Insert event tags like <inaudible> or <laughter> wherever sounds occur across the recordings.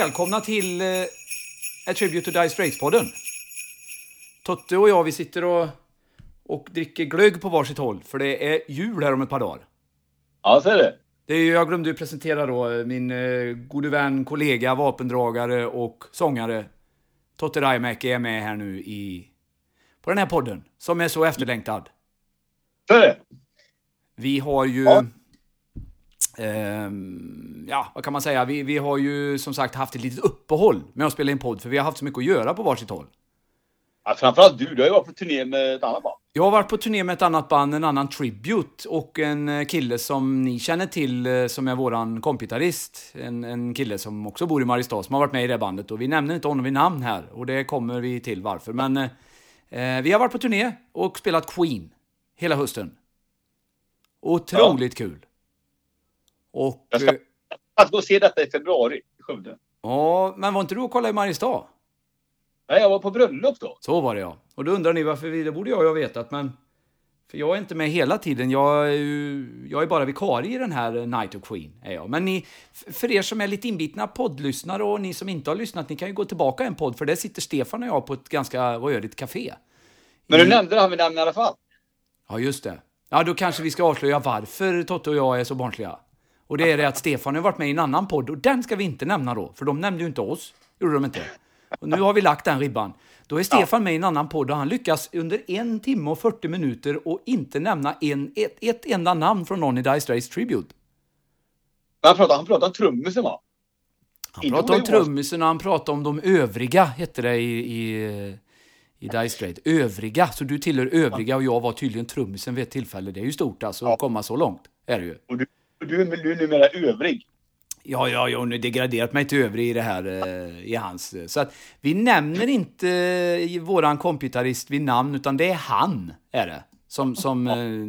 Välkomna till eh, A Tribute to Dire Straits-podden. Totte och jag, vi sitter och, och dricker glögg på varsitt håll, för det är jul här om ett par dagar. Ja, så är det. Det är, jag glömde ju presentera då eh, min eh, gode vän, kollega, vapendragare och sångare Totte Raimäki är med här nu i, på den här podden, som är så efterlängtad. Så är det. Vi har ju... Ja. Ehm, ja, vad kan man säga? Vi, vi har ju som sagt haft ett litet uppehåll med att spela in podd, för vi har haft så mycket att göra på varsitt håll. Ja, framförallt du, du har ju varit på turné med ett annat band. Jag har varit på turné med ett annat band, en annan tribute och en eh, kille som ni känner till eh, som är våran kompitarist. En, en kille som också bor i Mariestad som har varit med i det bandet och vi nämner inte honom vid namn här och det kommer vi till varför. Men eh, eh, vi har varit på turné och spelat Queen hela hösten. Otroligt kul. Och Jag ska- eh, Att gå och se detta i februari i Skövde. ja, men var inte du och kollade i Mariestad? Nej, jag var på bröllop då. Så var det ja. Och då undrar ni varför vi, det borde jag ju ha vetat men... För jag är inte med hela tiden, jag är, ju, jag är bara vikarie i den här Night of Queen. Är jag. Men ni, för er som är lite inbitna poddlyssnare och ni som inte har lyssnat, ni kan ju gå tillbaka en podd för där sitter Stefan och jag på ett ganska rörigt café. Men du I- nämnde han vid namn i alla fall. Ja, just det. Ja, då kanske vi ska avslöja varför Totte och jag är så barnsliga. Och det är det att Stefan har varit med i en annan podd och den ska vi inte nämna då, för de nämnde ju inte oss. Gjorde de inte. Och nu har vi lagt den ribban. Då är Stefan med i en annan podd och han lyckas under en timme och 40 minuter och inte nämna en, ett, ett enda namn från någon i Dire Straits Tribute. Han pratade, han pratade om trummisen va? Han pratade om trummisen och han pratade om de övriga, hette det i, i, i Dire Straits. Övriga, så du tillhör övriga och jag var tydligen trummisen vid ett tillfälle. Det är ju stort alltså att komma så långt. Är det ju. Du, du, är- numera övrig. Ja, ja, jag har nu degraderat mig till övrig i det här, eh, i hans. eh, Så att vi nämner inte eh, våran kompitarist vid namn, utan det är han, är det. Som, som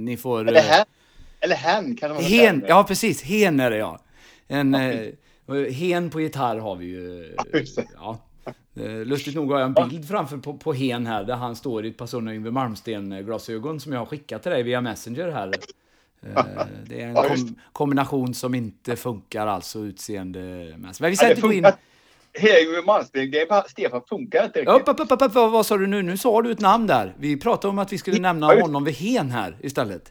ni får... Eller hen. Eller hen kan man Hen, säga. ja precis, hen är det ja. En hen på gitarr har vi ju. Ja. Lustigt nog har jag en bild framför på, på hen här där han står i ett par sådana Yngwie Malmsteen-glasögon som jag har skickat till dig via Messenger här. Eh, Det är en Ja, kom, kombination som inte funkar alltså utseendemässigt. Men vi Ja, ska det inte gå in... bara Stefan funkar inte Upp, riktigt. upp, upp, upp, vad, vad sa du nu? Nu sa du ett namn där. Vi pratade om att vi skulle nämna Ja, honom vid hen här istället.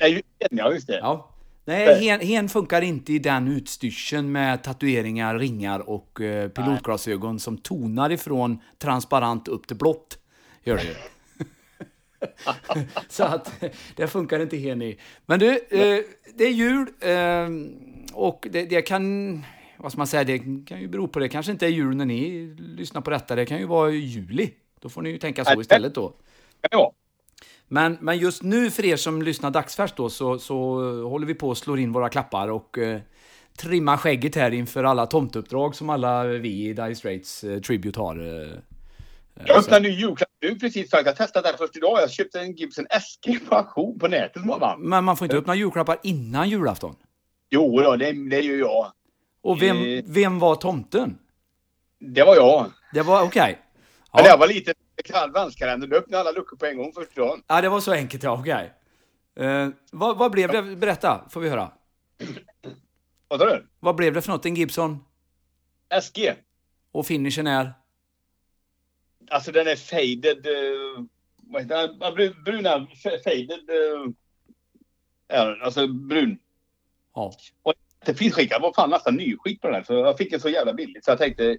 Ja just det. Ja. Nej, hen, hen funkar inte i den utstyrseln med tatueringar, ringar och eh, pilotglasögon som tonar ifrån transparent upp till blått. Gör det. <laughs> Så att det funkar inte hen i. Men du, eh, det är jul eh, och det, det kan, vad ska man säga, det kan ju bero på det. kanske inte är jul när ni lyssnar på detta. Det kan ju vara juli. Då får ni ju tänka så istället då. Ja. Men, men just nu för er som lyssnar dagsfärskt då så, så håller vi på att slå in våra klappar och eh, trimma skägget här inför alla tomteuppdrag som alla vi i Dire Straits eh, Tribute har. Jag öppnade en ny julklapp nu precis faktiskt. Jag testade den först idag. Jag köpte en Gibson SG på auktion på nätet varm. men man får inte öppna julklappar innan julafton. Jo då, det, det gör jag. Och vem, Eh. vem var tomten? Det var jag. Det var okej. Ja. När jag Ja. var liten, adventskalender, då öppnade alla luckor på en gång första dagen. ja, det var så enkelt ja, okej. Eh, vad, vad blev det? Berätta, får vi höra. Vad sa du? Vad blev det för något? En Gibson? SG. Och finishen är? Alltså den är faded. Uh, vad heter den? Bruna, faded. Uh, ja, alltså brun. Ja. Det finns skick. Jag var fan nästan nyskick på den här. Så jag fick den så jävla billigt. Så jag tänkte.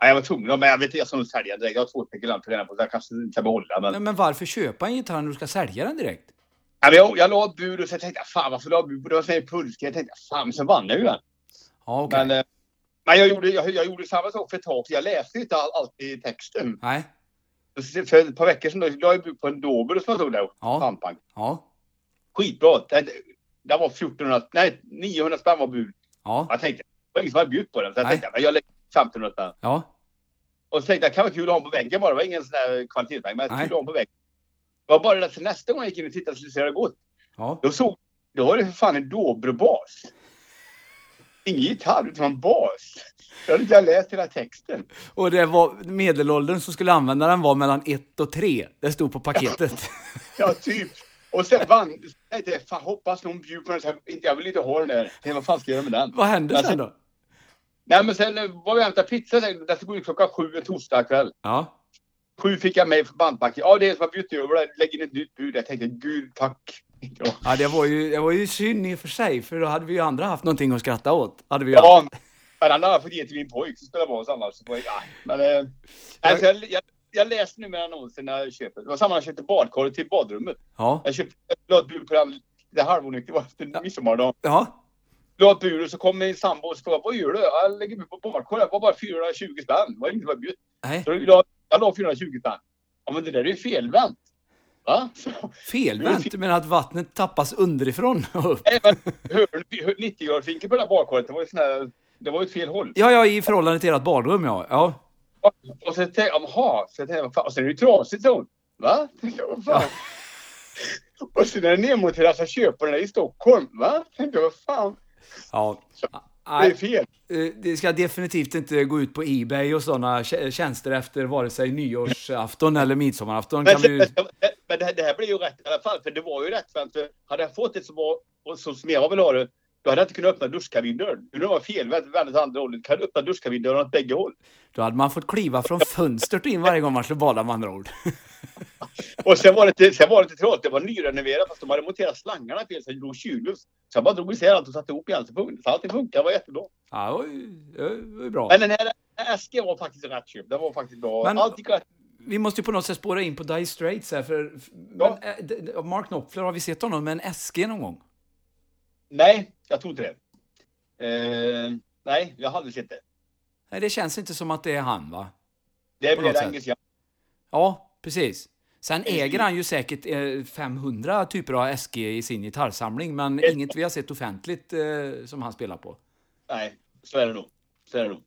Ja, jag var tvungen. Men jag vet inte, jag ska nog sälja direkt. Jag har två spekulanter redan på så jag kanske inte kan behålla. Men, Men, men varför köpa en gitarr när du ska sälja den direkt? ja, men jag, jag la ett bud och så tänkte jag fan varför la jag bud? Det var så här pulska. Jag tänkte fan men så vann jag ju den. Ja. Men, eh, men jag, gjorde, jag, jag gjorde samma sak för ett tag. Jag läste inte all, alltid texten. Nej. För ett par veckor sedan då, la jag bud på en Dober som jag tog där. Ja. Pampank. Ja. Skitbra. Det, det var 1400, nej 900 spänn var bud. Ja. Jag tänkte, det var ingen som hade bjudit på den. Så jag Nej. tänkte, men jag lägger 1500 spänn. Ja. Och så tänkte jag, det kan vara kul att ha på väggen bara. Det var ingen sån där kvalitetsvägg, men kul att ha på väggen. Det var bara det att nästa gång jag gick in och tittade så det gått. Ja. Då såg, då var det för fan en Dobro-bas. Ingen gitarr, utan en bas. Jag hade inte läst hela texten. Och det var medelåldern som skulle använda den var mellan 1 och 3. Det stod på paketet. <laughs> Ja, typ. Och sen vann. Jag tänkte, fan hoppas någon bjuder på den. Här, inte- Jag vill inte ha den där. Tänkte, vad fan ska jag göra med den? Vad hände Alltså, sen då? Nej, men sen eh, var vi och hämtade pizza. Det skulle gå ut klockan sju en torsdag kväll. Ja. Sju fick jag med för bandbacken. Ja, det är som har bjudit över det. Lägg in ett nytt bud. Jag tänkte, gud tack. Ja, Ja, det var ju, det var ju synd i och för sig, för då hade vi ju andra haft någonting att skratta åt. Hade vi ju haft. ja men han hade fått ge till min pojk som spelar bas annars. Så, ja, men, eh, alltså, jag, jag, jag läste nu med annonsen när jag köper. Det var samma jag köpte badkar till badrummet. Ja. Jag köpte jag la ett bud på den. Det halvonykter var efter midsommardagen. Ja. La ett bud och så kom min sambo och frågade vad gör du? Jag lägger bud på badkar. Det var bara 420 spänn. Det var inget. Nej. Så jag la, jag la 420 spänn. Ja men det där är ju felvänt. Va? Felvänt? Du menar att vattnet tappas underifrån och upp? Nej, men hör du 90 graders vinkel på det där badkaret? Det var ju sån här, Det var ju ett fel håll. Ja, ja, i förhållande till ert badrum, ja. ja. Och, och så tänkte jag, jaha, så jag tänkte, fan, och sen är det ju trasigt så. Va? Tänkte jag, vad fan? <laughs> Och sen är det nedmonterat så jag köper den där i Stockholm. Va? Tänkte jag, vad fan? ja. Det är fel. eh, det ska definitivt inte gå ut på Ebay och sådana tjänster efter vare sig nyårsafton eller midsommarafton. Men, vi... men det, här, det här blir ju rätt i alla fall, för det var ju rätt. För eh, hade jag fått det som var, och så som jag vill ha det, då hade jag inte kunnat öppna duschkabindörren. Nu var fel, vänt åt andra hållet. Kan jag öppna duschkabindörren åt bägge håll? Då hade man fått kliva från fönstret in varje gång man skulle bada med andra ord. <laughs> Och sen var det lite, sen var det lite tråkigt. Det var nyrenoverat fast de hade monterat slangarna fel så det drog kylluft. Så jag bara drog isär allt och satte ihop igen så allting funkar. Det var jättebra. Ja, det var ju- det var bra. Men den här SG var faktiskt rätt köp. Den var faktiskt bra. Men- Allt gick rätt. Vi måste ju på något sätt spåra in på Dire Straits här, för... Ja. Men, eh, Mark Knopfler, har vi sett honom med en SG någon gång? Nej, jag tror inte det. Eh, nej, jag hade sett det. Nej, det känns inte som att det är han, va? Det blev något sätt. engelska. Ja, precis. Sen äger han ju säkert eh, 500 typer av SG i sin gitarrsamling, men inget vi har sett offentligt eh, som han spelar på. Nej, så är det nog. Så är det nog.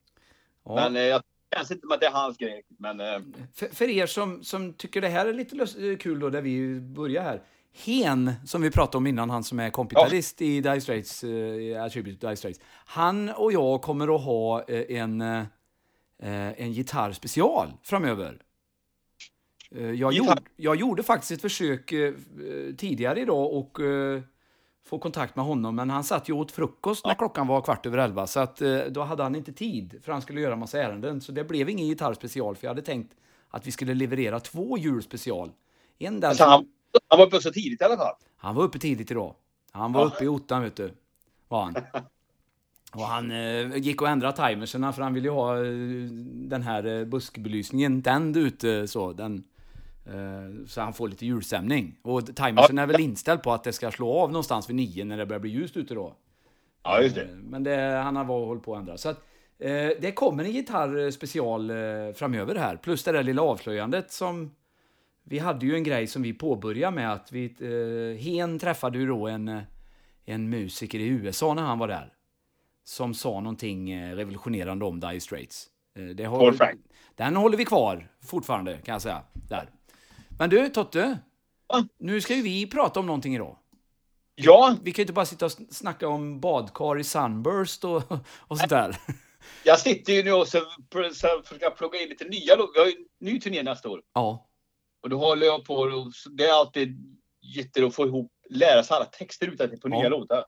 Ja. Men eh, jag känns inte som att det är hans grej. Men eh, För, för er som, som tycker det här är lite eh, kul då, där vi börjar här. Hen, som vi pratade om innan, han som är kompitarist i Dire Straits, i Attribute Dire Straits. Han och jag kommer att ha eh, en, eh, en gitarrspecial framöver. Eh, jag, Gitarr? gjorde, jag gjorde faktiskt ett försök tidigare idag och få kontakt med honom, men han satt ju åt frukost när klockan var kvart över elva, så att, då hade han inte tid, för han skulle göra massa ärenden. Så det blev ingen gitarrspecial, för jag hade tänkt att vi skulle leverera två julspecial. En där alltså, som- han, var uppe så tidigt i alla fall. han var uppe tidigt idag. Han var Ja. uppe i ottan, vet du. Var han. <laughs> Och han eh, gick och ändrade timerserna för han ville ju ha eh, den här eh, buskbelysningen tänd ute så. Den, eh, så han får lite julstämning. Och timersen är väl inställd på att det ska slå av någonstans vid nio när det börjar bli ljust ute då. Ja, just det. Eh, Men det, han har varit- hållit på att ändra. Så att, eh, det kommer en gitarrspecial eh, framöver här. Plus det där lilla avslöjandet som... Vi hade ju en grej som vi påbörjade med att vi... Eh, Hen träffade ju då en, eh, en musiker i USA när han var där. Som sa någonting eh, revolutionerande om Dire Straits. Eh, det Frank. Den håller vi kvar fortfarande kan jag säga. Där. Men du Totte. Ja. Nu ska ju vi prata om någonting idag. Ja, Vi kan ju inte bara sitta och sn- snacka om badkar i Sunburst och, <laughs> och sånt där. jag sitter ju nu och så, så försöker plugga in lite nya. Vi har ju en ny turné nästa år. Ja. Och då håller jag på och det är alltid jätteroligt att få ihop, lära sig alla texter utan på nya Ja. låtar.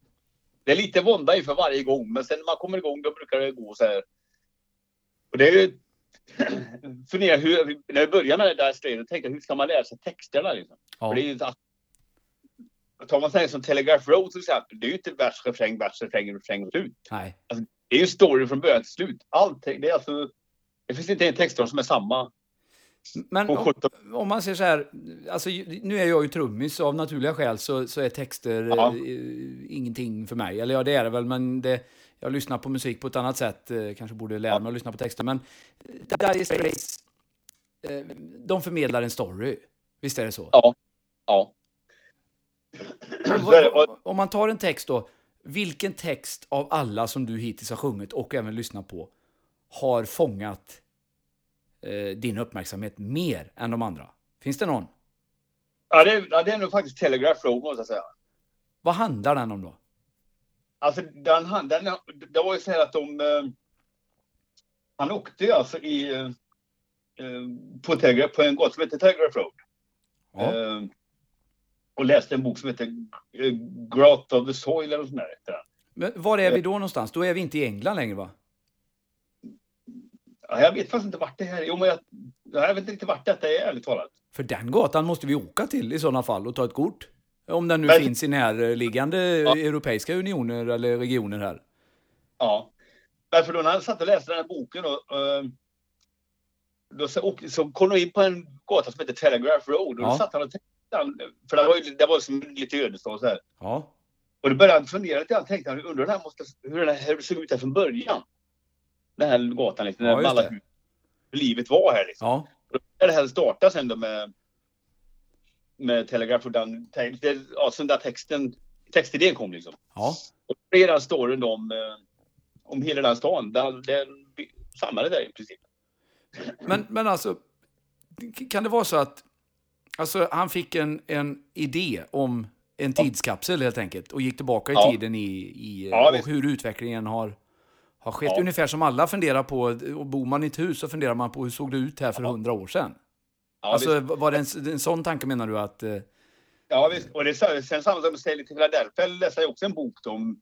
Det är lite vånda inför varje gång, men sen när man kommer igång då brukar det gå så här. Och det är ju... <clears throat> Fundera hur, när jag började med det där strejden, tänkte jag hur ska man lära sig texterna liksom? ja. För det är ju att, tar man sådär som Telegraph Road till exempel, det är ju inte vers, refräng, vers, refräng, refräng och slut. Nej. Det är ju story från början till slut. Allt, det är alltså... Det finns inte en textrad som är samma. Men om, 17. om man säger så här, alltså, nu är jag ju trummis av naturliga skäl så, så är texter Ja. eh, ingenting för mig. Eller ja, det är det väl, men det, jag lyssnar på musik på ett annat sätt. Eh, kanske borde lära mig att lyssna på texter. Men Dire Straits, eh, de förmedlar en story. Visst är det så? Ja. Ja. Om man tar en text då, vilken text av alla som du hittills har sjungit och även lyssnat på har fångat eh, din uppmärksamhet mer än de andra? Finns det någon? Ja, det, är- ja, det är nog faktiskt Telegraph Road måste jag säga. Vad handlar den om då? Alltså, den, den, det var ju så här att de... Eh, han åkte ju alltså i... Eh, eh, på, Telegraph, på en gata som heter Telegraph Road. Ja. Eh, och läste en bok som heter eh, Growth of the Soil eller sånt där. Men var är vi då någonstans? Då är vi inte i England längre va? Ja, jag vet faktiskt inte vart det här är. Jo, men jag, jag vet inte riktigt vart detta är, ärligt talat. För den gatan måste vi åka till i sådana fall och ta ett kort. Om den nu Men- finns i närliggande Ja. europeiska unioner eller regioner här. Ja. Därför då när jag satt och läste den här boken då, eh, då så, och, så kom jag in på en gata som heter Telegraph Road och Ja. då satt han och tänkte, för det var, ju- det var som lite ödestad så här. Ja. Och då började han fundera lite grann, tänkte han, undrar hur här måste, hur det här såg ut här från början. Den här gatan liksom, Ja, alla hur livet var här liksom. Ja. Och det här startade sen då med med Telegraph Road, den, det, ja, sen där texten, textidén kom liksom. Ja. Och det är den storyn om, eh, om hela den stan. Den, den samlade där i princip. Men, men alltså, kan det vara så att alltså, han fick en, en idé om en tidskapsel helt enkelt och gick tillbaka i Ja. tiden i, i Ja, och visst. hur utvecklingen har, har skett. Ja. Ungefär som alla funderar på, och bor man i ett hus så funderar man på hur såg det ut här för hundra år sedan? Ja, alltså, visst. var det en, en sån tanke menar du att... eh, ja visst. Och det är sen samma som Sailing till Philadelphia läste jag också en bok om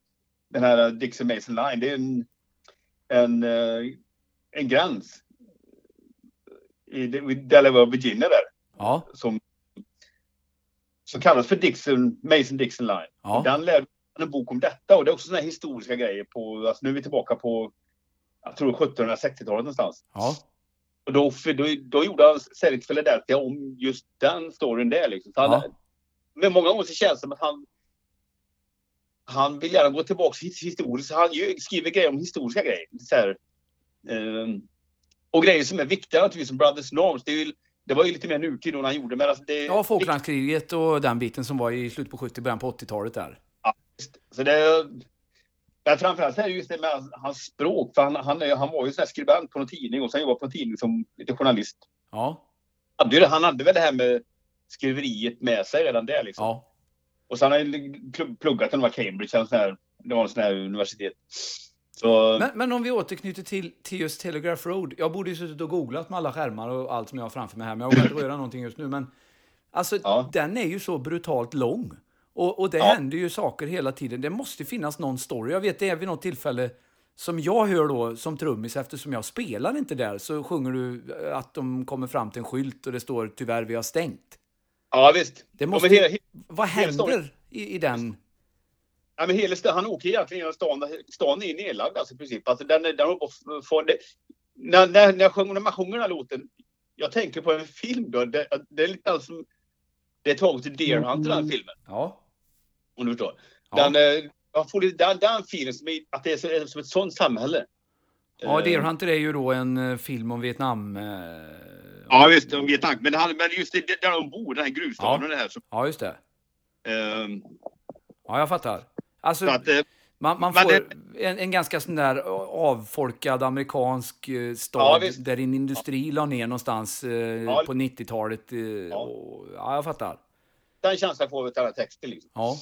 den här Dixon Mason Line. Det är en, en, eh, en gräns i Delaware, Virginia där. Ja, Som, som kallas för Dixon, Mason Dixon Line. ja, Den lärde en bok om detta och det är också här historiska grejer på, alltså nu är vi tillbaka på, jag tror 1760-talet någonstans. ja, Och då, då, då gjorde han till Philadelphia om just den storyn där liksom. Så han, Ja. Men många gånger så känns det som att han han vill gärna gå tillbaka his- historiskt. Han skriver grejer om historiska grejer. Så här, ehm, och grejer som är viktiga naturligtvis som Brothers Norms. Det, är ju, det var ju lite mer nutid då när han gjorde men alltså det, ja Falklandskriget och den biten som var i slutet på 70 början på 80-talet där. Så det, men framförallt är det just det med hans- hans språk. För han, han, han var ju sån skribent på någon tidning och sen jobbade på en tidning som lite journalist. Ja, Hade ju det- Han hade väl det här med skriveriet med sig redan där liksom. ja, Och sen har han pluggat i Cambridge, en sån här, det var en sån här universitet. Så, Men, men om vi återknyter till, till just Telegraph Road. Jag borde ju suttit och googlat med alla skärmar och allt som jag har framför mig här, men jag vågar inte <laughs> röra någonting just nu. Men alltså, Ja. den är ju så brutalt lång. Och, och det Ja. händer ju saker hela tiden. Det måste finnas någon story. Jag vet det är vid något tillfälle som jag hör då som trummis, eftersom jag spelar inte där, så sjunger du att de kommer fram till en skylt och det står tyvärr vi har stängt. ja visst. Det Ja, måste, men hela, he- vad hela storyn- händer i, i den? ja, men hela, sta- han åker egentligen genom stan. Stan är nedlagd alltså i princip. Alltså, den, den få, det, när, när, när, jag sjunger, när man sjunger den här låten, jag tänker på en film då. Det, det är lite alltså, det är taget till Deer Hunter den filmen. Ja. Om du förstår. Ja. Den, eh, jag får lite, den, den filmen som, är, att det är, är som ett sånt samhälle. Ja, Eh, Deer Hunter är ju då en eh, film om Vietnam. eh, Ja visst, om Vietnam. Men, han, men just det, där de bor, den här gruvstaden och det här. Så, Ja, just det. ehm, Ja, jag fattar. Alltså, så att, eh, man, man får det- en, en ganska sån där avfolkad amerikansk eh, Ja, stad visst. där en industri la ner någonstans eh, Ja. på 90-talet. Eh, Ja. ja, jag fattar. den känslan får vi av den här texten. Liksom. Ja,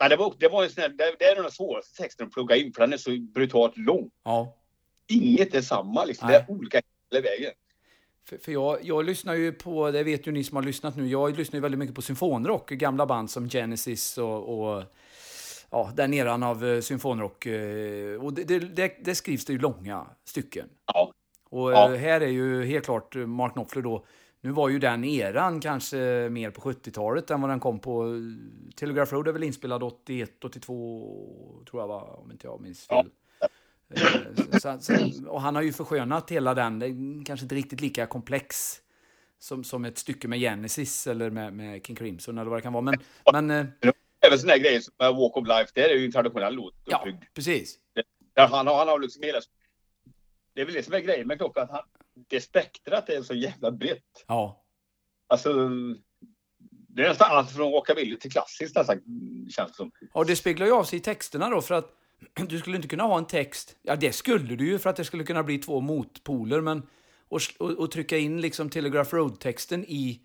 Men det var, det var en sån här, det, det är den svåraste texten att plugga in för den är så brutalt lång. ja. Inget är samma liksom. Nej. Det är olika hela vägen. För, för jag, jag lyssnar ju på, det vet ju ni som har lyssnat nu, jag lyssnar ju väldigt mycket på symfonrock, gamla band som Genesis och, och ja, den eran av eh, symfonrock. eh, Och det, det, det, skrivs det ju långa stycken. Ja. Och Ja. eh, här är ju helt klart Mark Knopfler då, nu var ju den eran kanske mer på 70-talet än vad den kom på. eh, Telegraph Road är väl inspelad 81, 82 tror jag var, om inte jag minns fel. Eh, Så, så, och han har ju förskönat hela den, det är kanske inte riktigt lika komplex som, som ett stycke med Genesis eller med, med King Crimson eller vad det kan vara. Men, men eh, Även såna här grejer som med Walk of Life, det är ju en traditionell låt. ja, precis. Han, har, han har liksom hela... Det är väl det som är grejen med klockan. att Han, det spektrat är så jävla brett. Ja, Alltså... Det är nästan allt från rockabilly till klassiskt nästan, känns det som. Och det speglar ju av sig i texterna då, för att <clears throat> du skulle inte kunna ha en text, ja det skulle du ju för att det skulle kunna bli två motpoler, men och, och, och trycka in liksom Telegraph Road-texten i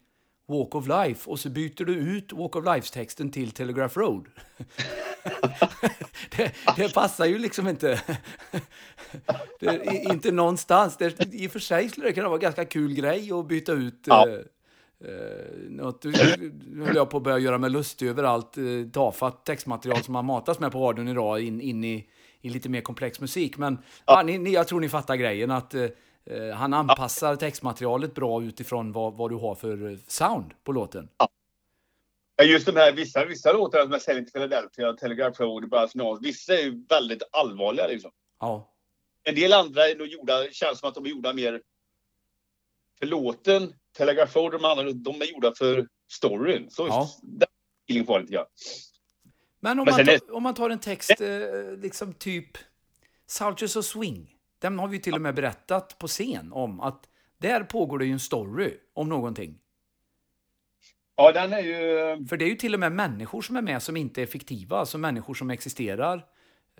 Walk of Life och så byter du ut Walk of Life-texten till Telegraph Road. <laughs> det, det passar ju liksom inte. det, inte någonstans. Det, I och för sig skulle det kunna vara en ganska kul grej att byta ut Ja. eh, eh, något, nu höll jag på att börja göra mig lustig över allt eh, tafatt textmaterial som man matas med på radion idag in, in i, i lite mer komplex musik. Men ja. ni, ni, jag tror ni fattar grejen att eh, Eh, han anpassar textmaterialet bra utifrån vad, vad du har för eh, sound på låten. Ja, just de här vissa, vissa låtar som är Selling to Philadelphia, Telegraph Road, Brass vissa är ju väldigt allvarliga liksom. Ja, En del andra är nog gjorda, känns som att de är gjorda mer för låten. Telegraph Road och de andra, de är gjorda för storyn. Så Ja. där är feeling kvar lite. Men om, Men man, tar, om man tar en text, eh, liksom typ Soldiers of Swing. Den har vi till och med berättat på scen om att där pågår det ju en story om någonting. Ja, den är ju... För det är ju till och med människor som är med som inte är fiktiva, alltså människor som existerar.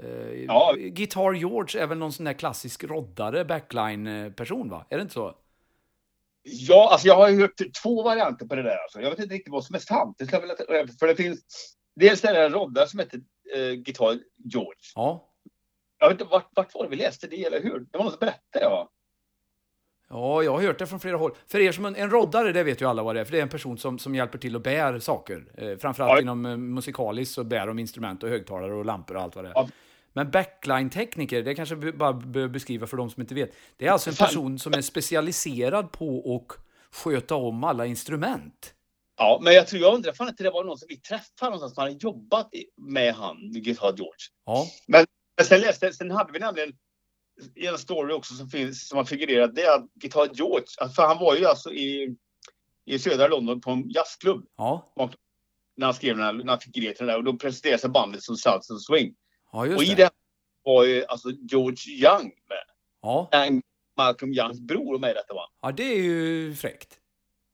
Eh, Ja. Guitar George är väl någon sån där klassisk roddare, backline-person va? Är det inte så? Ja, alltså jag har ju hört två varianter på det där. Alltså. Jag vet inte riktigt vad som är sant. Det jag väl, för det finns... Dels är det en roddare som heter eh, Guitar George. Ja. Jag vet inte, vart, vart var det vi läste det, eller hur? Det var någon som berättade, ja. Ja, jag har hört det från flera håll. För er som en, en roddare, det vet ju alla vad det är, för det är en person som, som hjälper till och bär saker. Eh, framförallt Ja. inom eh, musikaliskt så bär de instrument och högtalare och lampor och allt vad det är. Ja. Men backline-tekniker, det kanske vi bara behöver beskriva för de som inte vet. Det är alltså en person som är specialiserad på att sköta om alla instrument. Ja, men jag tror, jag undrar fan inte det var någon som vi träffade någonstans som hade jobbat med han, Guitar George. Ja, Men sen läste, sen hade vi nämligen i en story också som finns, som har figurerat, det är att Guitar George, för han var ju alltså i, i södra London på en jazzklubb ja, när han skrev den här, när han fick grejen till den där och då presenterade sig bandet som South and Swing. ja just och i det. det var ju alltså George Young med. Ja. En Malcolm Youngs bror med i detta va. ja, det är ju fräckt.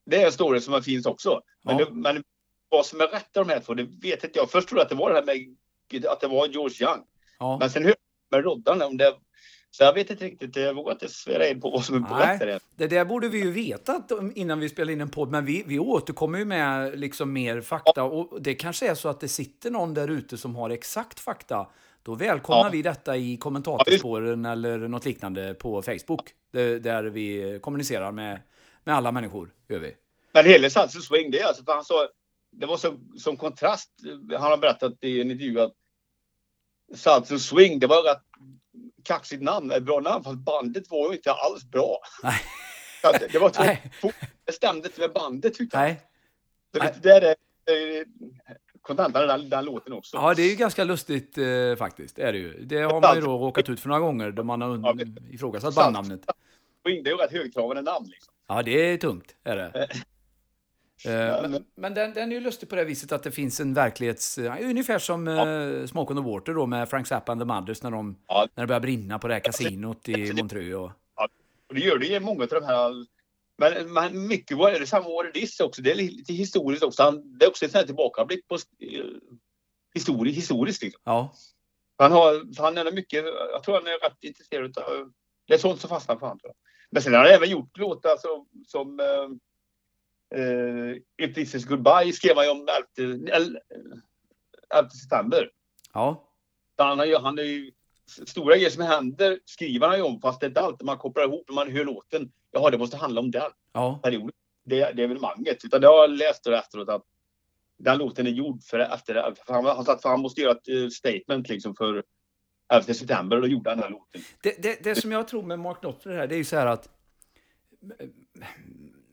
Det är en story som finns också. Men, Ja. det, men vad som är rätt av de här två, det vet inte jag. Först trodde jag att det var det här med att det var George Young. Ja. Men sen hörde jag med Roddan om det. Så jag vet inte riktigt, jag vågar inte svära in på vad som är på rätt. Det där borde vi ju veta innan vi spelar in en podd, men vi, vi återkommer ju med liksom mer fakta. Och det kanske är så att det sitter någon där ute som har exakt fakta. Då välkomnar Ja. vi detta i kommentatorspåren eller något liknande på Facebook. Där, vi kommunicerar med, med alla människor. Gör vi. Men hela Salsa Swing, det är alltså för han sa, det var så, som kontrast, han har berättat i en intervju att Salsa Swing, det var ett kaxigt namn, ett bra namn, fast bandet var ju inte alls bra. Nej. <laughs> Så att Det var två, det stämde inte med bandet tyckte han. Nej. Så det där är eh, kontanterna den, den låten också. Ja, det är ju ganska lustigt eh, faktiskt. Det är det ju. Det har man ju då råkat ut för några gånger då man har ifrågasatt bandnamnet. Det är ju rätt högtravande namn liksom. Ja, det är tungt, är det. Eh, men men- men den, den är ju lustig på det viset att det finns en verklighets... eh, Ungefär som uh, Smoke on the Water då med Frank Zappa and the Mothers när, de, Ja. när det börjar brinna på det här kasinot i Montreux. Och, Och det gör det i många av de här. Men, men mycket var det samma år Diss också. Det är lite historiskt också. Han, det är också en sån här tillbakablick på eh, histori, historiskt. Liksom. ja, Han, har, han är mycket, jag tror han är rätt intresserad av, det är sånt som fastnar för honom. Men sen har han även gjort låtar som, som eh, eh, If this is goodbye skrev han ju om 11, eller, 11 september. ja, Han har ju, han är ju, stora grejer som händer skriver han ju om fast det är inte alltid man kopplar ihop när man hör låten. Jaha, det måste handla om den ja. perioden. Det, det evenemanget. Utan det har jag läst efteråt att den låten är gjord för efter det. För han, han, att han måste göra ett eh, statement liksom för 11 september och då gjorde han den här låten. Det, det, det som jag tror med Mark Knopfler här, det är ju så här att eh,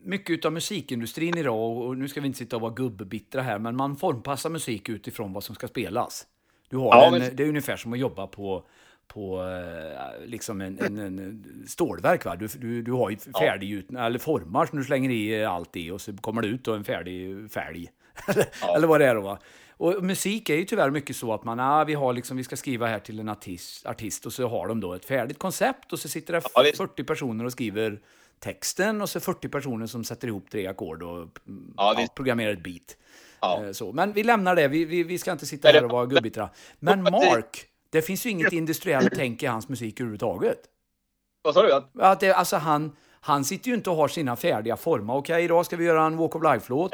mycket av musikindustrin idag, och nu ska vi inte sitta och vara gubbittra här, men man formpassar musik utifrån vad som ska spelas. Du har Ja, en, men- Det är ungefär som att jobba på, på eh, liksom en, en, en stålverk. Va? Du, du, du har ju färdig eller formar som du slänger i allt i och så kommer det ut då en färdig fälg. <laughs> Ja. eller vad det är då. Va? Och musik är ju tyvärr mycket så att man, ah, vi, har liksom, vi ska skriva här till en artist, artist och så har de då ett färdigt koncept och så sitter det Ja, visst. 40 personer och skriver texten och så 40 personer som sätter ihop tre ackord och mm, Ja, ja, programmerar ett beat. Ja. Eh, Så. Men vi lämnar det, vi, vi, vi ska inte sitta här och vara gubbittra. Men Mark, det finns ju inget industriellt tänk i hans musik överhuvudtaget. Vad sa du? Att, det, alltså han, han sitter ju inte och har sina färdiga former. Okej, idag ska vi göra en Walk of Life-låt.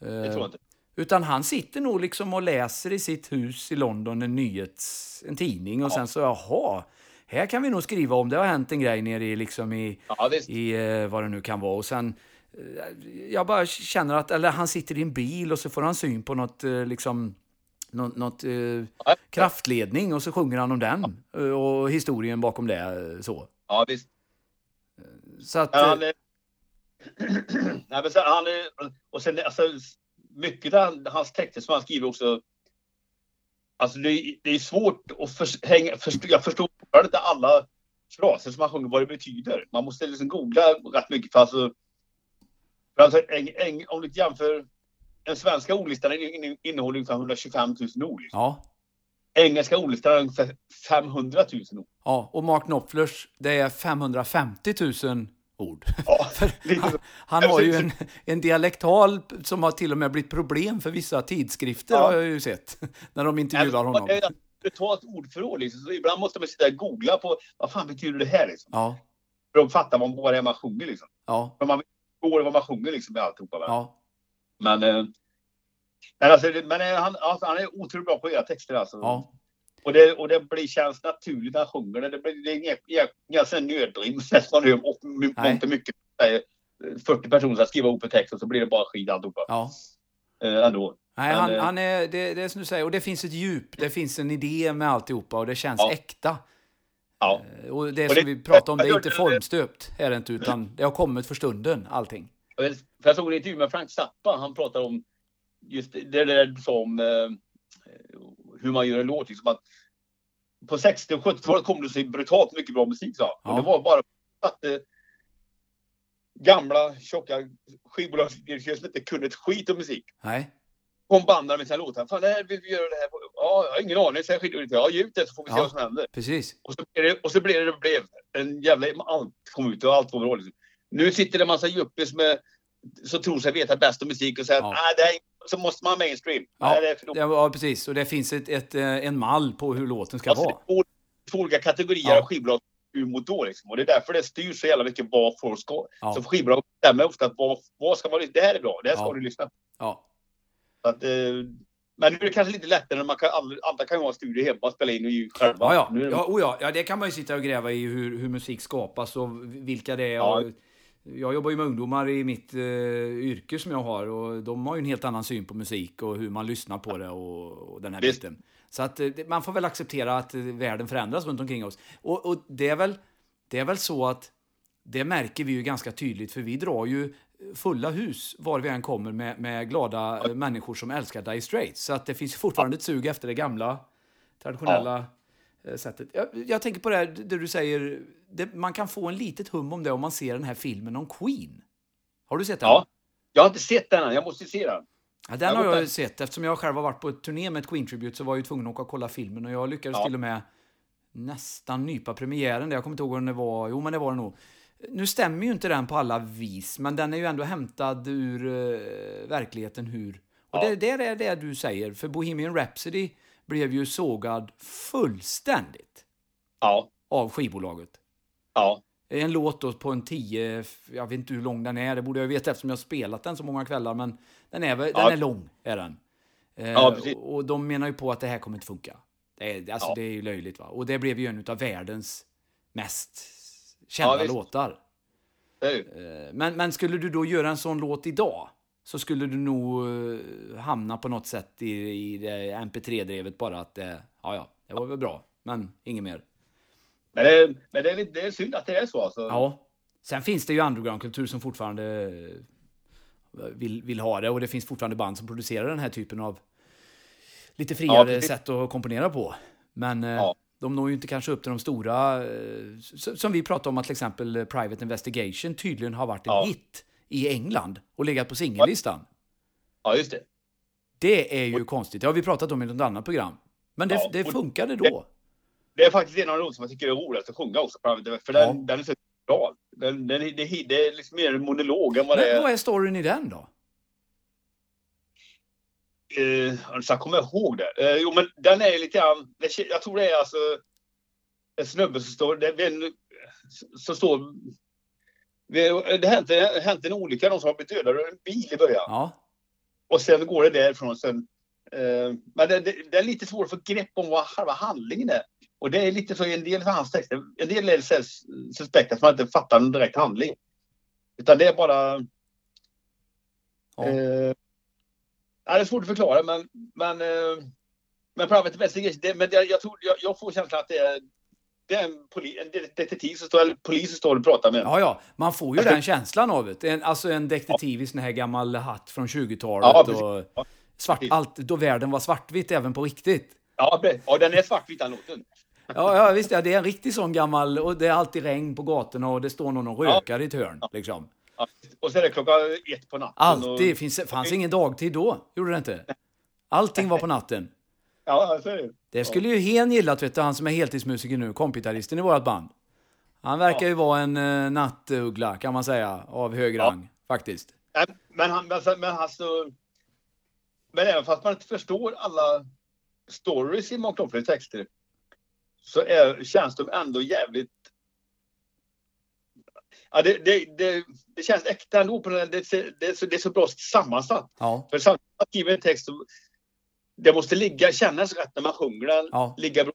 det tror jag inte. Utan han sitter nog liksom och läser i sitt hus i London en nyhets... en tidning och sen så, jaha, här kan vi nog skriva om det har hänt en grej nere i liksom i, Ja, i eh, vad det nu kan vara. Och sen, eh, jag bara känner att, eller han sitter i en bil och så får han syn på något, eh, liksom, något, något Ja. kraftledning och så sjunger han om den eh, och historien bakom det. Så. Ja, visst. Så att... Ja, han är... <clears throat> Nej, men sen, han är... Och sen alltså, mycket av hans texter som han skriver också. Alltså det, är- det är svårt att för, hänga, förstå, jag förstår fortfarande inte alla fraser som han sjunger vad det betyder. Man måste liksom googla rätt mycket för alltså. För alltså en, en, om du jämför den svenska ordlistan in- in- innehåller ungefär 125 000 ord. Liksom. ja, Engelska ordlistan är ungefär 500 000 ord. ja, och Mark Knopflers, det är 550 000 ord. Ja, <laughs> han, han har ju en, en dialektal som har till och med blivit problem för vissa tidskrifter Ja. har jag ju sett. <laughs> När de intervjuar honom. Ett ordförråd liksom, så ibland måste man sitta och googla på vad fan betyder det här liksom. Ja, För att fatta vad, vad det är man sjunger liksom. ja, För man förstår vad man sjunger liksom med alltihopa. va. ja. Men, eh, men, alltså, men eh, han, alltså, han är otroligt bra på att göra texter alltså. ja. Och, det, och det blir, känns naturligt när han sjunger det. Det, blir, det är inga, inga, inga sån nödrim man <laughs> hör och och mycket. säger 40 personer ska skriva ihop en text och så blir det bara skit alltihopa. ja. Eh, ändå. Nej, han, eh, han är, det, det är som du säger, och det finns ett djup, det finns en idé med alltihopa och det känns Ja. äkta. Ja. Eh, Och det Och som det- vi pratar om, det är inte formstöpt, är det inte, utan det har kommit för stunden, allting. Jag vet- För jag såg en intervju med Frank Zappa. Han pratar om just det där du sa om eh, hur man gör en låt. Liksom att på 60 och 70-talet kom det så brutalt mycket bra musik. Så. Ja. Och det var bara att gamla tjocka skivbolagsdirektörer som inte kunde ett skit om musik. Nej, Kom banden med sina låtar. Fan, det här vill vi göra det här på. Ja, jag har ingen aning. Skiter i det. Ja, ge ut det så får vi se Ja. vad som händer. precis. Och så blev det, och så blev det, det blev en jävla... Allt kom ut och allt var bra. Liksom. Nu sitter det en massa yuppies med som tror sig veta bäst om musik och säger Ja. att det här, är- så måste man ha mainstream. Ja, det dåligt. Ja, precis. Och det finns ett, ett, eh, en mall på hur låten ska Alltså, det vara. är två, olika kategorier Ja. av skivbolag mot då liksom. Och det är därför det styrs så jävla mycket vad folk ska. Ja. Så skivbolag bestämmer ofta att vad, vad ska man Det här är bra, det här ska Ja. du lyssna på. Ja, att, eh, men nu är det kanske lite lättare när man kan, alla, kan ju ha studio hemma och spela in och ju själva. ja, ja. Ja, oh ja, ja, det kan man ju sitta och gräva i hur, hur musik skapas och vilka det är. Ja. Och jag jobbar ju med ungdomar i mitt eh, yrke som jag har och de har ju en helt annan syn på musik och hur man lyssnar på det och, och den här Visst. biten. Så att eh, man får väl acceptera att eh, världen förändras runt omkring oss. Och, och det, är väl, det är väl så att det märker vi ju ganska tydligt för vi drar ju fulla hus var vi än kommer med, med glada eh, människor som älskar Dire Straits. Så att det finns fortfarande ett sug efter det gamla traditionella eh, sättet. Jag, jag tänker på det här det du säger, det, man kan få en litet hum om det om man ser den här filmen om Queen. Har du sett den? ja. Jag har inte sett den än, jag måste se den. Ja, den Jag har jag sett. Eftersom jag själv har varit på ett turné med ett Queen-tribute så var jag ju tvungen att åka och kolla filmen och jag lyckades Ja. till och med nästan nypa premiären. där. Jag kommer inte ihåg om det var, jo men det var det nog. Nu stämmer ju inte den på alla vis, men den är ju ändå hämtad ur eh, verkligheten hur... Och Ja. det, det är det du säger, för Bohemian Rhapsody blev ju sågad fullständigt Ja, av skivbolaget. ja, En låt då på en 10, jag vet inte hur lång den är, det borde jag veta eftersom jag har spelat den så många kvällar, men den är, väl- Ja. den är lång, är den. Eh, Ja, precis. och de menar ju på att det här kommer inte funka. Det är, alltså, Ja. det är ju löjligt va. Och det blev ju en av världens mest kända Ja, låtar. Eh, Men, men skulle du då göra en sån låt idag så skulle du nog eh, hamna på något sätt i, i det MP3-drevet bara att ja ja, det var väl bra, men inget mer. Men, det, men det, är, det är synd att det är så alltså. Ja. Sen finns det ju undergroundkultur som fortfarande eh, vill, vill ha det och det finns fortfarande band som producerar den här typen av lite Ja, friare precis. sätt att komponera på. Men Ja. De når ju inte kanske upp till de stora, eh, som vi pratade om att till exempel eh, Private Investigation tydligen har varit en Ja. hit i England och legat på singellistan. Ja, just det. Det är ju konstigt, det har vi pratat om i något annat program. Men det, Ja, det och- funkade då. Det är faktiskt en av de som jag tycker är roligast att sjunga också. För den, Ja. den är så bra. Den, den, det, det är liksom mer en monolog än vad det Men är. vad är storyn i den då? Eh, så jag kommer ihåg det. Eh, jo, men den är lite grann... Jag tror det är alltså en snubbe som står... Det, en, som står... Det det hänt en olycka, någon som har blivit dödad av en bil i början. Ja, Och sen går det därifrån. Sen, eh, men det, det, det är lite svårt att få grepp om vad själva handlingen är. Och det är lite så i en del av hans texter. En del är suspekt att man inte fattar en direkt handling. Utan det är bara... Ja. Eh, ja, det är svårt att förklara men... Men, eh, men Private Investigation, men det, jag, tror, jag, jag får känslan att det är... det är en, poli, en detektiv som står, eller polis som står och pratar med. Ja, ja. Man får ju den känslan av det. En, alltså en detektiv i sån här gammal hatt från 20-talet. Ja, precis. och svart, allt, då världen var svartvitt även på riktigt. Ja, ja den är svartvit den låten. Ja, ja visst. Ja, det är en riktig sån gammal... Och det är alltid regn på gatorna och det står någon och rökar i ett hörn. Liksom. Ja. Och så är det klockan ett på natten. Alltid. Och, Finns, fanns ingen dagtid då. Gjorde det inte? Allting var på natten. ja, så är det. Det skulle ju Hen gillat, vet du, han som är heltidsmusiker nu, kompgitarristen i vårt band. Han verkar ju vara en uh, nattuggla, kan man säga, av hög Ja. rang, faktiskt. Men han, men, men han så, Men även fast man inte förstår alla stories i Mark Knopflers texter så är, känns de ändå jävligt... Ja, det, det, det, det känns äkta ändå. På den, det, det, är så, det är så bra sammansatt. Ja, För samtidigt som skriver en text det måste ligga, kännas rätt när man sjunger Ja. ligga bra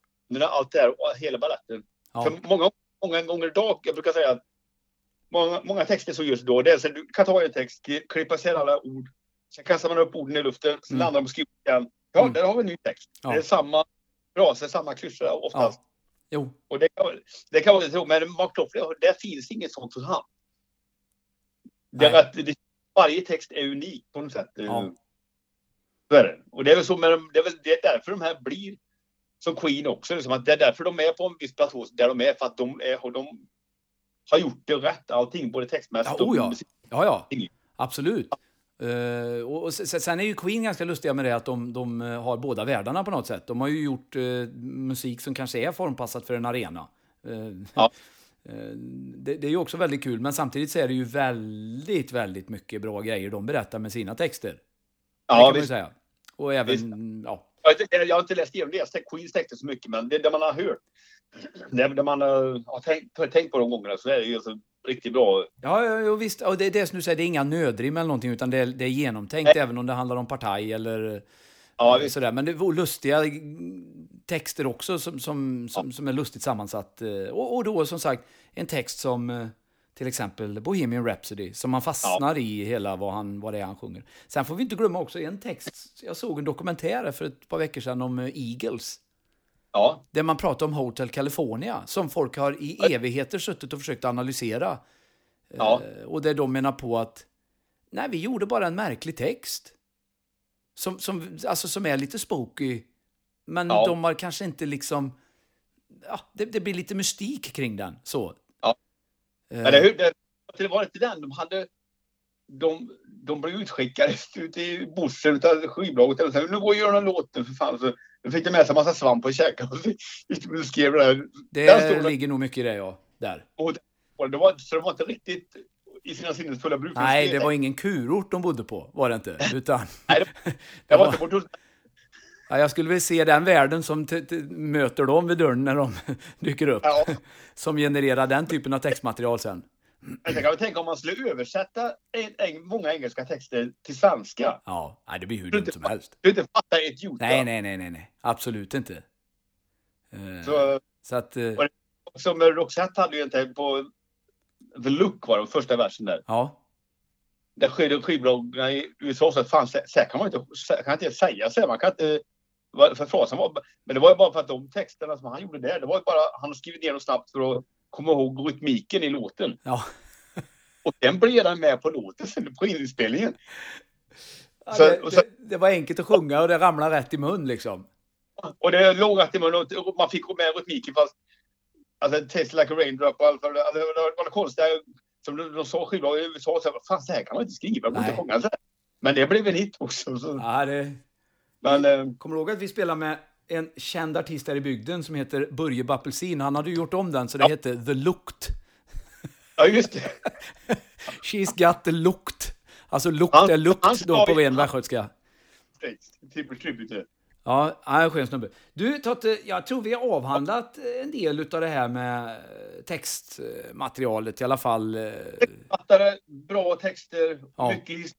allt det här och hela baletten. ja, För många, många gånger idag, jag brukar säga att många, många texter så just då, det är så du kan ta en text, klippa isär alla ord, sen kastar man upp orden i luften, sen Mm. landar de på skrivet igen. Ja, Mm. där har vi en ny text. Ja. Det är samma fraser, samma klyschor oftast. ja. Jo, Och det kan, det kan lite så, men Knopfler, det finns inget sånt hos han. Det att det, varje text är unik på något sätt. Ja. Och det är väl så med de, det är väl det är därför de här blir som Queen också. Liksom att det är därför de är på en viss platå där de är. För att de, är, de har gjort det rätt allting, både textmässigt Ja, oh ja. och ja, ja. Ingen. Absolut. Eh, och, och sen är ju Queen ganska lustiga med det att de, de eh, har båda världarna på något sätt. De har ju gjort eh, musik som kanske är formpassat för en arena. Eh, Ja. <laughs> det, det är ju också väldigt kul, men samtidigt så är det ju väldigt, väldigt mycket bra grejer de berättar med sina texter. det kan Ja, ju visst. säga. Och även, Visst. ja, Jag, har inte- läst igenom deras Queens texter så mycket, men det, det man har hört, <clears throat> det, det man har tänkt, tänkt på de gångerna så är det ju så riktigt bra. Ja, ja, ja visst. Och det är det som du säger, det är inga nödrim eller någonting, utan det är, det är genomtänkt Nej. även om det handlar om partaj eller Ja, eh, visst. sådär. Men det var lustiga texter också som, som, som, som är lustigt sammansatt. eh, Och, och då som sagt en text som eh, till exempel Bohemian Rhapsody, som man fastnar i hela vad, han, vad det är han sjunger. Sen får vi inte glömma också en text, jag såg en dokumentär för ett par veckor sedan om Eagles. Ja, Där man pratar om Hotel California, som folk har i evigheter suttit och försökt analysera. ja. Eh, Och där de menar på att nej, vi gjorde bara en märklig text. Som, som, alltså, som är lite spooky. Men Ja. de har kanske inte liksom... Ja, det, det blir lite mystik kring den. Så. Ja. Eh, Eller hur? Det, det var inte den. De hade... De, de blev utskickade ut i bussen av skivbolaget. Nu går och gör någon låt nu för fan. Så då fick de med sig en massa svamp och käka. Och så skrev det där. det ligger nog mycket i det, ja. Där. Och det var, så de var inte riktigt i sina sinnesfulla bruk. Nej, det var ingen kurort de bodde på, var det inte. <laughs> Utan, Nej, det <laughs> Det var inte bort ja, jag skulle vilja se den världen som möter dem vid dörren när de <laughs> dyker upp. Ja. Som genererar den typen av textmaterial sen. Jag kan väl tänka om man skulle översätta en, en, många engelska texter till svenska. Ja, nej, det blir hur dumt som helst. Du inte fattar ett jota. Nej, nej, nej, nej, nej. Absolut inte. Eh, Så, Så att, eh, som Roxette hade ju inte på The Look var det, första versen där. ja. Där skiv- skivbolagen i USA sa att fan, så, så kan man inte, så kan inte säga så här. Man kan inte, vad- för frasen var, men det var ju bara för att de texterna som han gjorde där, det var ju bara, han skrivit ner dem snabbt för att komma ihåg rytmiken i låten. Ja. Och den blev han med på låten sen på inspelningen. Ja, Så- det, så- det, det var enkelt att sjunga och det ramlade rätt i mun liksom. Och det låg rätt i munnen och man fick gå med rytmiken fast Alltså Taste like a raindrop och allt alltså, det var det konstiga som de, de sa skivbolagen i USA. Så, här, fan så här kan man inte skriva, man inte sjunga så här. Men det blev en hit också. Så, Ja, det, Men eh, kommer du ihåg att vi spelade med en känd artist här i bygden som heter Börje Bappelsin? Han hade ju gjort om den så det Ja. hette The Looked. <laughs> ja, just det. <laughs> She's got the looked. Alltså lukt Han- är lukt han då på ren västgötska. Trippel tribute. Ja, ja, skön snubbe. Du, Totte, jag tror vi har avhandlat en del av det här med textmaterialet i alla fall. eh, Fattare, bra texter, Ja. mycket,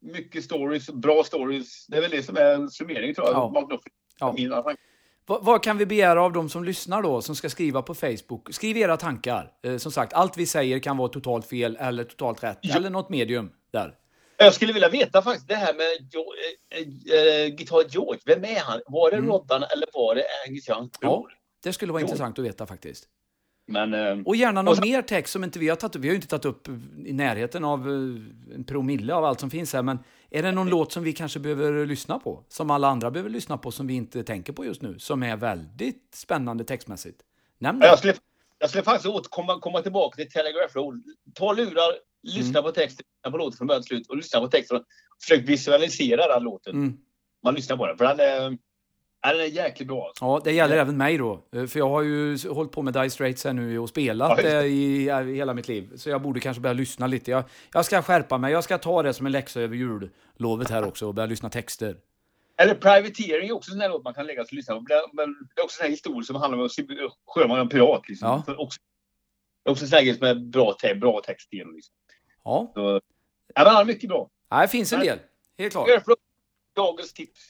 mycket stories, bra stories. Det är väl det som är en summering tror jag. Ja. Ja. Vad, vad kan vi begära av de som lyssnar då, som ska skriva på Facebook? Skriv era tankar. Eh, som sagt, allt vi säger kan vara totalt fel eller totalt rätt. Ja. Eller något medium där. Jag skulle vilja veta faktiskt det här med jo, eh, eh, Guitar George. Vem är han? Var det Mm. Roddan eller var det Angus bror? Det skulle vara Jo. intressant att veta faktiskt. Men eh, Och gärna någon Och så- mer text som inte vi har tagit upp. Vi har ju inte tagit upp i närheten av eh, en promille av allt som finns här. Men är det någon låt som vi kanske behöver lyssna på? Som alla andra behöver lyssna på som vi inte tänker på just nu? Som är väldigt spännande textmässigt. Nämn det. Jag skulle, jag skulle faktiskt återkomma komma tillbaka till Telegraph Road. Ta lurar, lyssna på texten, lyssna på låten från början till slut och lyssna på texten. Försök visualisera den låten. Mm. Man lyssnar på den. För den ja, den är jäkligt bra. Alltså. Ja, det gäller även mig då. Eh, För jag har ju hållit på med Dire Straits här nu och spelat Ja, det i, i hela mitt liv. Så jag borde kanske börja lyssna lite. Jag, jag ska skärpa mig. Jag ska ta det som en läxa över jullovet här också och börja lyssna texter. Eller Privateering är också en sån låt man kan lägga sig och lyssna på. Men det- är också en sån här historia som handlar om att sjöman och pirat. Liksom. Ja. För också, också en sån grej som är bra, te, bra text igenom. Liksom. Ja, Så, ja, men han är mycket bra. Nej, det finns en del. Helt klart. Dagens tips.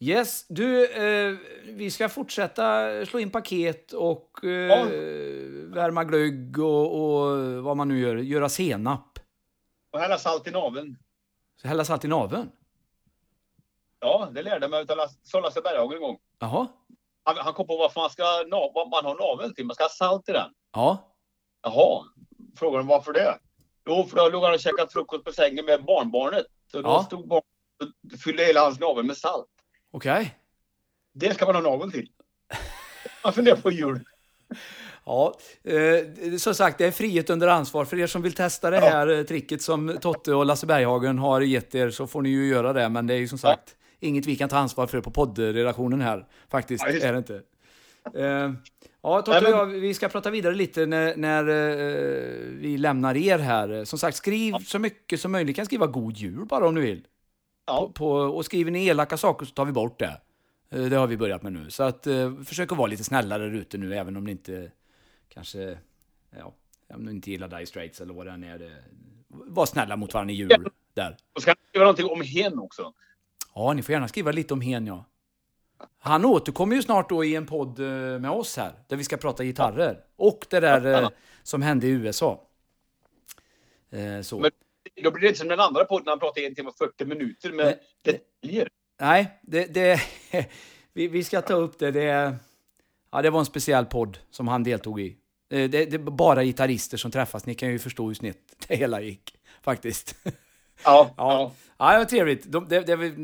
Yes, du, eh, vi ska fortsätta slå in paket och eh, Ja. värma glögg och, och vad man nu gör. Göra senap. Och hälla salt i naveln. Hälla salt i naveln. Ja, det lärde jag mig av Lasse Lasse Berghagen en gång. Jaha. Han, han kom på varför man ska vad man har naveln till. Man ska ha salt i den. Ja. Jaha, frågade de varför det? Jo, för då låg han och käkade frukost på sängen med barnbarnet. Så då Ja. stod barnet och fyllde hela hans navel med salt. Okej. Det ska man ha naveln till. Man funderar på jul. Ja, eh, som sagt, det är frihet under ansvar. För er som vill testa det här eh, tricket som Totte och Lasse Berghagen har gett er så får ni ju göra det. Men det är ju som sagt inget vi kan ta ansvar för på poddredaktionen här. Faktiskt, Ja, är det inte. Eh, ja, Totte och jag, vi ska prata vidare lite när, när eh, vi lämnar er här. Som sagt, skriv så mycket som möjligt. Ni kan skriva god jul bara om ni vill. Ja, på, och skriver ni elaka saker så tar vi bort det. Eh, Det har vi börjat med nu. Så att, eh, försök att vara lite snällare där ute nu, även om ni inte kanske, ja, om ni inte gillar Die Straits eller vad det än är. Var snälla mot varandra i jul där. och ska ni göra någonting om hen också. Ja, ni får gärna skriva lite om Hen, ja. Han återkommer ju snart då i en podd eh, med oss här, där vi ska prata gitarrer. Och det där eh, som hände i USA. Eh, så. Men- Då blir det inte som den andra podden han pratar en timme och 40 minuter med Nej. detaljer. Nej, det, det, <laughs> vi, vi ska ta upp det. Det, ja, det var en speciell podd som han deltog i. Eh, Det, det är bara gitarrister som träffas. Ni kan ju förstå hur snett <laughs> det hela gick, faktiskt. <laughs> Ja, Ja, ja. ja det var trevligt. De, det, det är väl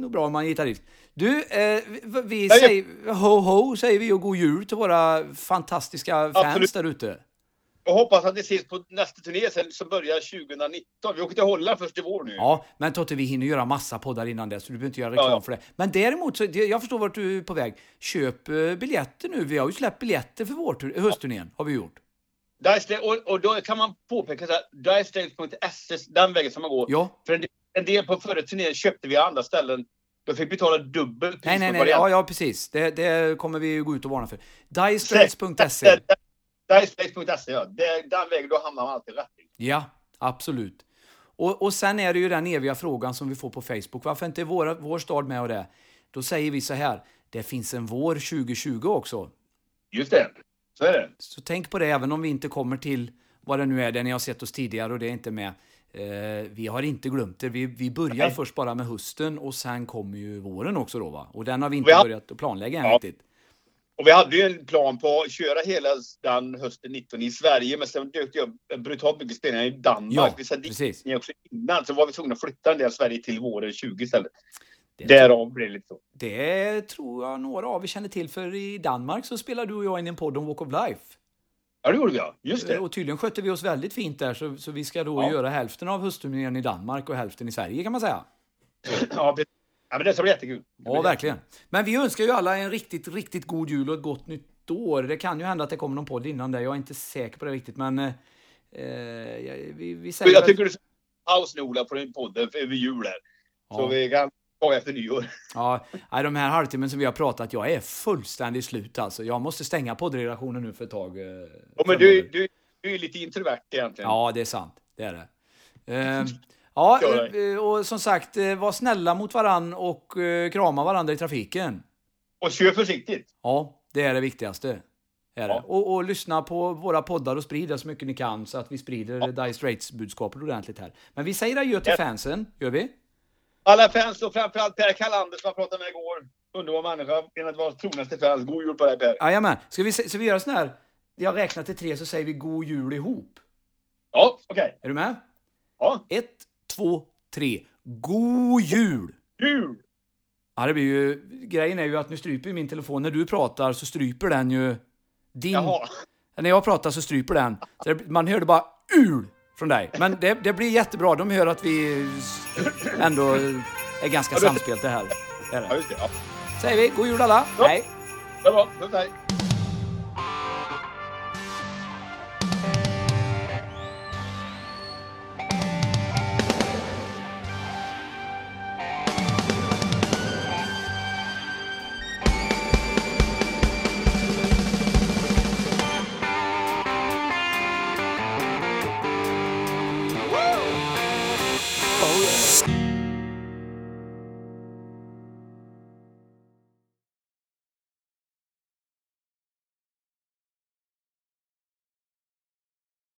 nog bra om man är gitarrist. Du, eh, vi, säger ho ho, säger vi och god jul till våra fantastiska fans Absolut. där ute. Jag hoppas att vi ses på nästa turné sen som börjar 2019. Vi åker till Holland först i vår nu. Ja, men Totte, vi hinner göra massa poddar innan det, så du behöver inte göra reklam Ja, ja. för det. Men däremot, så, jag förstår vart du är på väg. Köp eh, biljetter nu. Vi har ju släppt biljetter för vår tur, höstturnén, har vi gjort. Dice, och, och då kan man påpeka så här, dicestates.se, den vägen som man går. Ja. För en del, en del på förra turnén köpte vi andra ställen. De fick betala dubbelt pris Nej, nej, nej, ja, ja precis. Det, det kommer vi gå ut och varna för. Dicestraits.se. Dicestates.se, ja. Det, den vägen, då hamnar man alltid rätt. Ja, absolut. Och, och sen är det ju den eviga frågan som vi får på Facebook. Varför inte våra, vår stad med och det? Då säger vi så här. Det finns en vår 2020 också. Just det. Så är det. Så tänk på det, även om vi inte kommer till vad det nu är, det ni har sett oss tidigare och det är inte med. Eh, vi har inte glömt det. Vi, vi börjar Nej. först bara med hösten och sen kommer ju våren också då va? Och den har vi inte har- börjat planlägga än Ja. riktigt. Och vi hade ju en plan på att köra hela den hösten 19 i Sverige, men sen dök det upp brutalt mycket spelningar i Danmark. Ja, vi satt precis. också innan, så var vi tvungna att flytta en del av Sverige till våren 20 istället. Det, Därav blev det lite så. det tror jag några av er känner till, för i Danmark så spelar du och jag in en podd om Walk of Life. Ja, det gjorde vi ja. Just det. Och tydligen skötte vi oss väldigt fint där, så, så vi ska då Ja. göra hälften av höstturnén i Danmark och hälften i Sverige kan man säga. <laughs> Ja, det- ja men det ska bli jättekul. Ja, verkligen. Men vi önskar ju alla en riktigt, riktigt god jul och ett gott nytt år. Det kan ju hända att det kommer någon podd innan det. Jag är inte säker på det riktigt, men eh, eh, vi, vi säger... Jag tycker du ska Ola på din podd över jul här. Så Ja. vi kan ta efter nyår. <laughs> Ja, nej, de här halvtimmen som vi har pratat, jag är fullständigt slut alltså. Jag måste stänga poddredaktionen nu för ett tag. eh, Ja, men du, du, du är lite introvert egentligen. Ja, det är sant. Det är det. Eh, ja, Gör eh, och som sagt, eh, var snälla mot varann och eh, krama varandra i trafiken. Och kör försiktigt. Ja, det är det viktigaste. Är det. Ja. Och, och lyssna på våra poddar och sprida så mycket ni kan så att vi sprider ja. Dire Straits-budskapet ordentligt här. Men vi säger adjö till fansen, gör vi? Alla fans och framförallt Per Kalander som jag pratade med igår. Underbar människa. En av våra trognaste fans. God jul på dig Per. Jajamän. Ska vi, ska vi göra sån här? Jag räknar till tre så säger vi god jul ihop. Ja, okej. Är du med? Ja. Ett, två, tre. God jul! Jul! Ja, det blir ju... Grejen är ju att nu stryper min telefon. När du pratar så stryper den ju din... Jaha. När jag pratar så stryper den. Det, man hörde bara ul från dig. Men det, det blir jättebra. De hör att vi ändå är ganska Ja, det- samspelt det här. Det är Ja, det. just det. Ja. Säger vi god jul alla. Ja. Hej! Det är bra. Puss, hej.